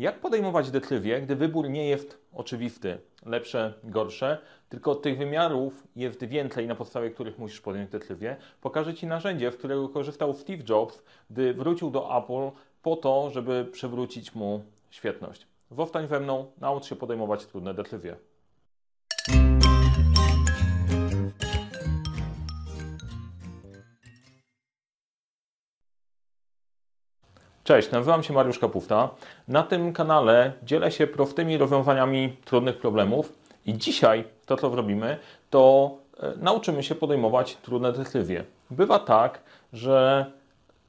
Jak podejmować decyzję, gdy wybór nie jest oczywisty, lepsze, gorsze, tylko tych wymiarów jest więcej, na podstawie których musisz podjąć decyzję? Pokażę Ci narzędzie, w którego korzystał Steve Jobs, gdy wrócił do Apple po to, żeby przywrócić mu świetność. Zostań we mną, naucz się podejmować trudne decyzje. Cześć, nazywam się Mariusz Kapufta. Na tym kanale dzielę się prostymi rozwiązaniami trudnych problemów i dzisiaj to, co robimy, to e, nauczymy się podejmować trudne decyzje. Bywa tak, że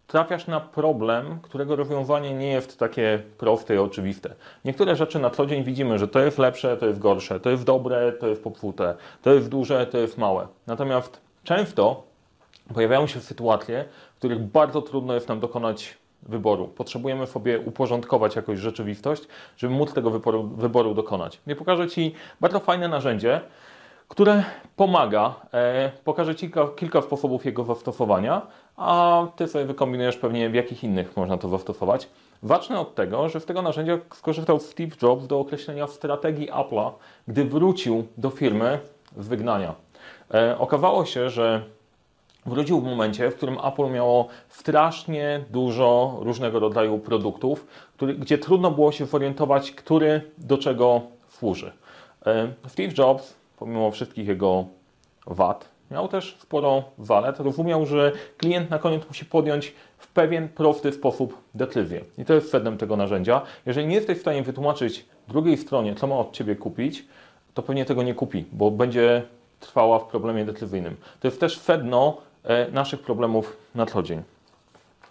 trafiasz na problem, którego rozwiązanie nie jest takie proste i oczywiste. Niektóre rzeczy na co dzień widzimy, że to jest lepsze, to jest gorsze, to jest dobre, to jest popsute, to jest duże, to jest małe. Natomiast często pojawiają się sytuacje, w których bardzo trudno jest nam dokonać wyboru. Potrzebujemy sobie uporządkować jakąś rzeczywistość, żeby móc tego wyboru, wyboru dokonać. Ja pokażę Ci bardzo fajne narzędzie, które pomaga. E, pokażę Ci kilka, kilka sposobów jego zastosowania, a Ty sobie wykombinujesz pewnie w jakich innych można to zastosować. Zacznę od tego, że z tego narzędzia skorzystał Steve Jobs do określenia strategii Apple'a, gdy wrócił do firmy z wygnania. E, okazało się, że wrócił w momencie, w którym Apple miało strasznie dużo różnego rodzaju produktów, który, gdzie trudno było się zorientować, który do czego służy. E, Steve Jobs, pomimo wszystkich jego wad, miał też sporo zalet. Rozumiał, że klient na koniec musi podjąć w pewien prosty sposób decyzję. I to jest sednem tego narzędzia. Jeżeli nie jesteś w stanie wytłumaczyć drugiej stronie, co ma od Ciebie kupić, to pewnie tego nie kupi, bo będzie trwała w problemie decyzyjnym. To jest też sedno naszych problemów na co dzień.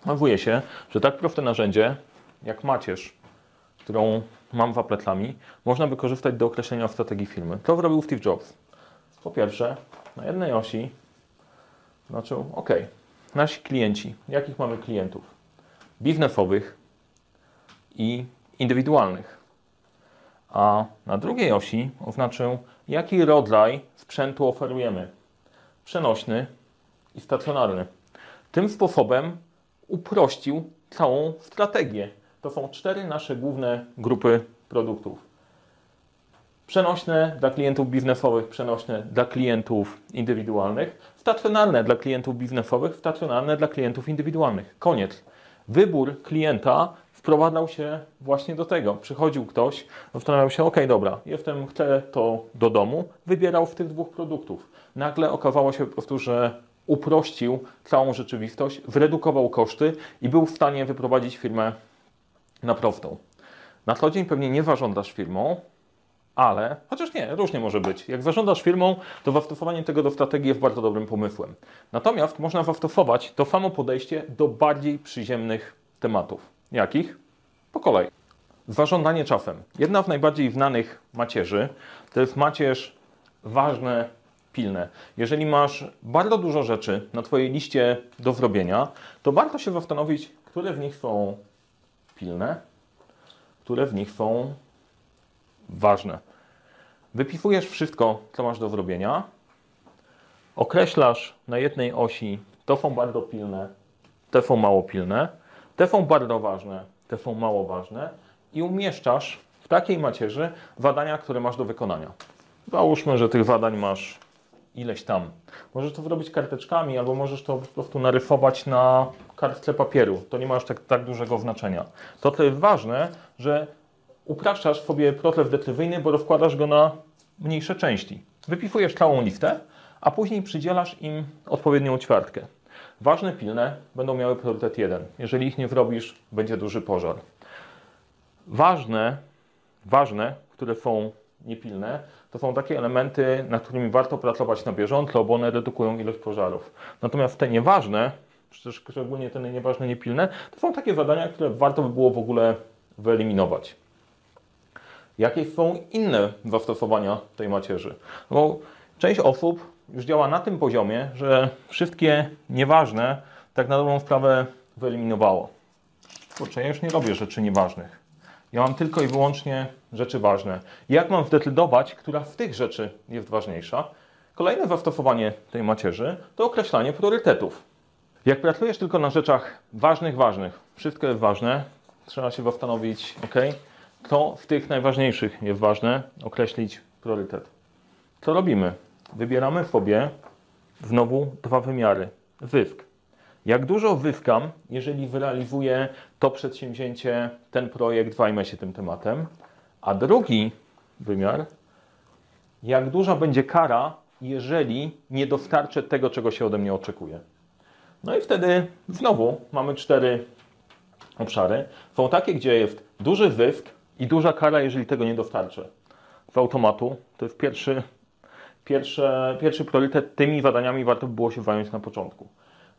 Okazuje się, że tak proste narzędzie jak macierz, którą mam za plecami, można wykorzystać do określenia strategii firmy. To zrobił Steve Jobs. Po pierwsze, na jednej osi znaczył, OK, nasi klienci, jakich mamy klientów? Biznesowych i indywidualnych. A na drugiej osi oznaczył, jaki rodzaj sprzętu oferujemy. Przenośny, i stacjonarny. Tym sposobem uprościł całą strategię. To są cztery nasze główne grupy produktów. Przenośne dla klientów biznesowych, przenośne dla klientów indywidualnych, stacjonarne dla klientów biznesowych, stacjonarne dla klientów indywidualnych. Koniec. Wybór klienta wprowadzał się właśnie do tego. Przychodził ktoś, zastanawiał się, ok, dobra, jestem, chcę to do domu, wybierał z tych dwóch produktów. Nagle okazało się po prostu, że uprościł całą rzeczywistość, zredukował koszty i był w stanie wyprowadzić firmę na prostą. Na co dzień pewnie nie zarządzasz firmą, ale, chociaż nie, różnie może być. Jak zarządzasz firmą, to zastosowanie tego do strategii jest bardzo dobrym pomysłem. Natomiast można zastosować to samo podejście do bardziej przyziemnych tematów. Jakich? Po kolei. Zarządzanie czasem. Jedna z najbardziej znanych macierzy to jest macierz ważne pilne. Jeżeli masz bardzo dużo rzeczy na Twojej liście do zrobienia, to warto się zastanowić, które w nich są pilne, które w nich są ważne. Wypisujesz wszystko, co masz do zrobienia, określasz na jednej osi, to są bardzo pilne, te są mało pilne, te są bardzo ważne, te są mało ważne i umieszczasz w takiej macierzy zadania, które masz do wykonania. Załóżmy, że tych zadań masz ileś tam. Możesz to zrobić karteczkami, albo możesz to po prostu narysować na kartce papieru. To nie ma aż tak, tak dużego znaczenia. To, co jest ważne, że upraszczasz sobie proces decyzyjny, bo rozkładasz go na mniejsze części. Wypisujesz całą listę, a później przydzielasz im odpowiednią ćwiartkę. Ważne, pilne będą miały priorytet 1. Jeżeli ich nie zrobisz, będzie duży pożar. Ważne, ważne, które są niepilne, to są takie elementy, nad którymi warto pracować na bieżąco, bo one redukują ilość pożarów. Natomiast te nieważne, przecież szczególnie te nieważne, niepilne, to są takie zadania, które warto by było w ogóle wyeliminować. Jakie są inne zastosowania tej macierzy? No bo część osób już działa na tym poziomie, że wszystkie nieważne tak na dobrą sprawę wyeliminowało. Kurczę, ja już nie robię rzeczy nieważnych. Ja mam tylko i wyłącznie rzeczy ważne. Jak mam zdecydować, która z tych rzeczy jest ważniejsza? Kolejne zastosowanie tej macierzy to określanie priorytetów. Jak pracujesz tylko na rzeczach ważnych, ważnych, wszystko jest ważne, trzeba się zastanowić, ok, to w tych najważniejszych jest ważne określić priorytet. Co robimy? Wybieramy sobie znowu dwa wymiary. Wysk. Jak dużo zyskam, jeżeli wyrealizuję to przedsięwzięcie, ten projekt, zajmę się tym tematem. A drugi wymiar, jak duża będzie kara, jeżeli nie dostarczę tego, czego się ode mnie oczekuje. No i wtedy znowu mamy cztery obszary. Są takie, gdzie jest duży zysk i duża kara, jeżeli tego nie dostarczę. Z automatu to jest pierwszy, pierwszy, pierwszy priorytet. Tymi zadaniami warto by było się zająć na początku.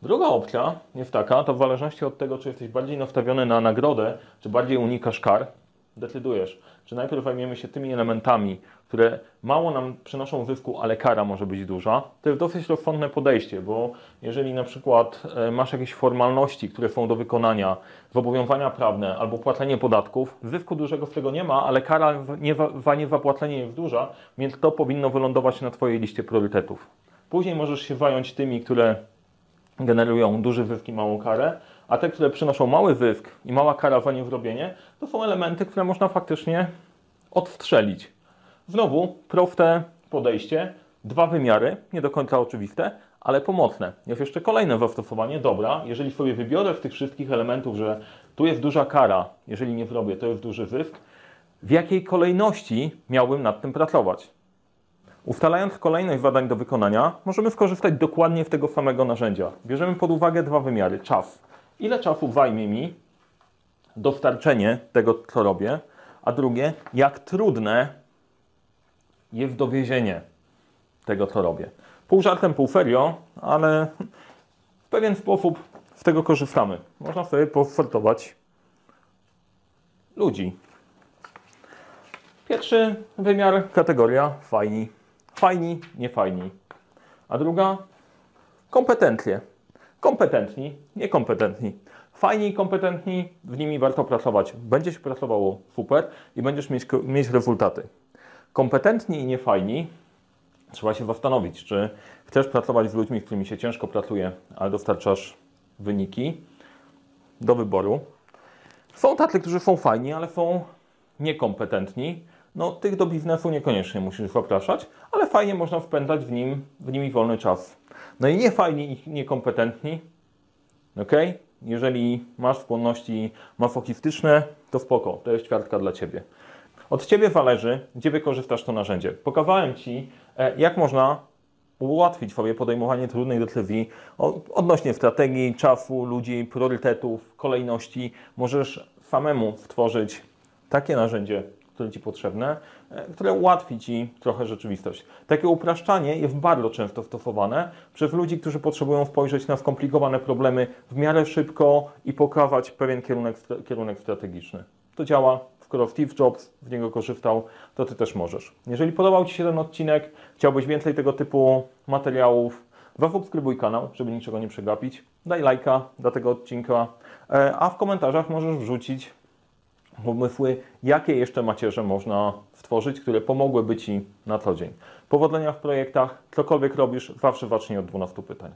Druga opcja jest taka, to w zależności od tego, czy jesteś bardziej nastawiony na nagrodę, czy bardziej unikasz kar, decydujesz, czy najpierw zajmiemy się tymi elementami, które mało nam przynoszą zysku, ale kara może być duża. To jest dosyć rozsądne podejście, bo jeżeli na przykład e, masz jakieś formalności, które są do wykonania, zobowiązania prawne albo płacenie podatków, zysku dużego z tego nie ma, ale kara nie, za niezapłacenie jest duża, więc to powinno wylądować na Twojej liście priorytetów. Później możesz się zająć tymi, które generują duży zysk i małą karę, a te, które przynoszą mały zysk i mała kara za niewrobienie, to są elementy, które można faktycznie odstrzelić. Znowu proste podejście, dwa wymiary, nie do końca oczywiste, ale pomocne. Jest jeszcze kolejne zastosowanie. Dobra, jeżeli sobie wybiorę z tych wszystkich elementów, że tu jest duża kara, jeżeli nie zrobię, to jest duży zysk, w jakiej kolejności miałbym nad tym pracować? Ustalając kolejność zadań do wykonania, możemy skorzystać dokładnie z tego samego narzędzia. Bierzemy pod uwagę dwa wymiary. Czas. Ile czasu zajmie mi dostarczenie tego, co robię, a drugie, jak trudne jest dowiezienie tego, co robię. Pół żartem, pół serio, ale w pewien sposób z tego korzystamy. Można sobie posortować ludzi. Pierwszy wymiar, kategoria fajni. Fajni, niefajni. A druga, kompetencje. Kompetentni, niekompetentni. Fajni i kompetentni, w nimi warto pracować. Będzie się pracowało super i będziesz mieć, mieć rezultaty. Kompetentni i niefajni, trzeba się zastanowić, czy chcesz pracować z ludźmi, z którymi się ciężko pracuje, ale dostarczasz wyniki do wyboru. Są tacy, którzy są fajni, ale są niekompetentni. No, tych do biznesu niekoniecznie musisz zapraszać, ale fajnie można wpędzać w, nim, w nimi wolny czas. No i niefajni i niekompetentni, ok? Jeżeli masz skłonności masochistyczne, to spoko, to jest ćwiartka dla Ciebie. Od Ciebie zależy, gdzie wykorzystasz to narzędzie. Pokazałem Ci, e, jak można ułatwić sobie podejmowanie trudnej decyzji odnośnie strategii, czasu, ludzi, priorytetów, kolejności. Możesz samemu stworzyć takie narzędzie, które Ci potrzebne, e, które ułatwi Ci trochę rzeczywistość. Takie upraszczanie jest bardzo często stosowane przez ludzi, którzy potrzebują spojrzeć na skomplikowane problemy w miarę szybko i pokazać pewien kierunek, kierunek strategiczny. To działa, skoro Steve Jobs w niego korzystał, to Ty też możesz. Jeżeli podobał Ci się ten odcinek, chciałbyś więcej tego typu materiałów, zasubskrybuj kanał, żeby niczego nie przegapić, daj lajka do tego odcinka, e, a w komentarzach możesz wrzucić pomysły, jakie jeszcze macierze można stworzyć, które pomogłyby Ci na co dzień. Powodzenia w projektach, cokolwiek robisz, zawsze zacznij od 12 pytań.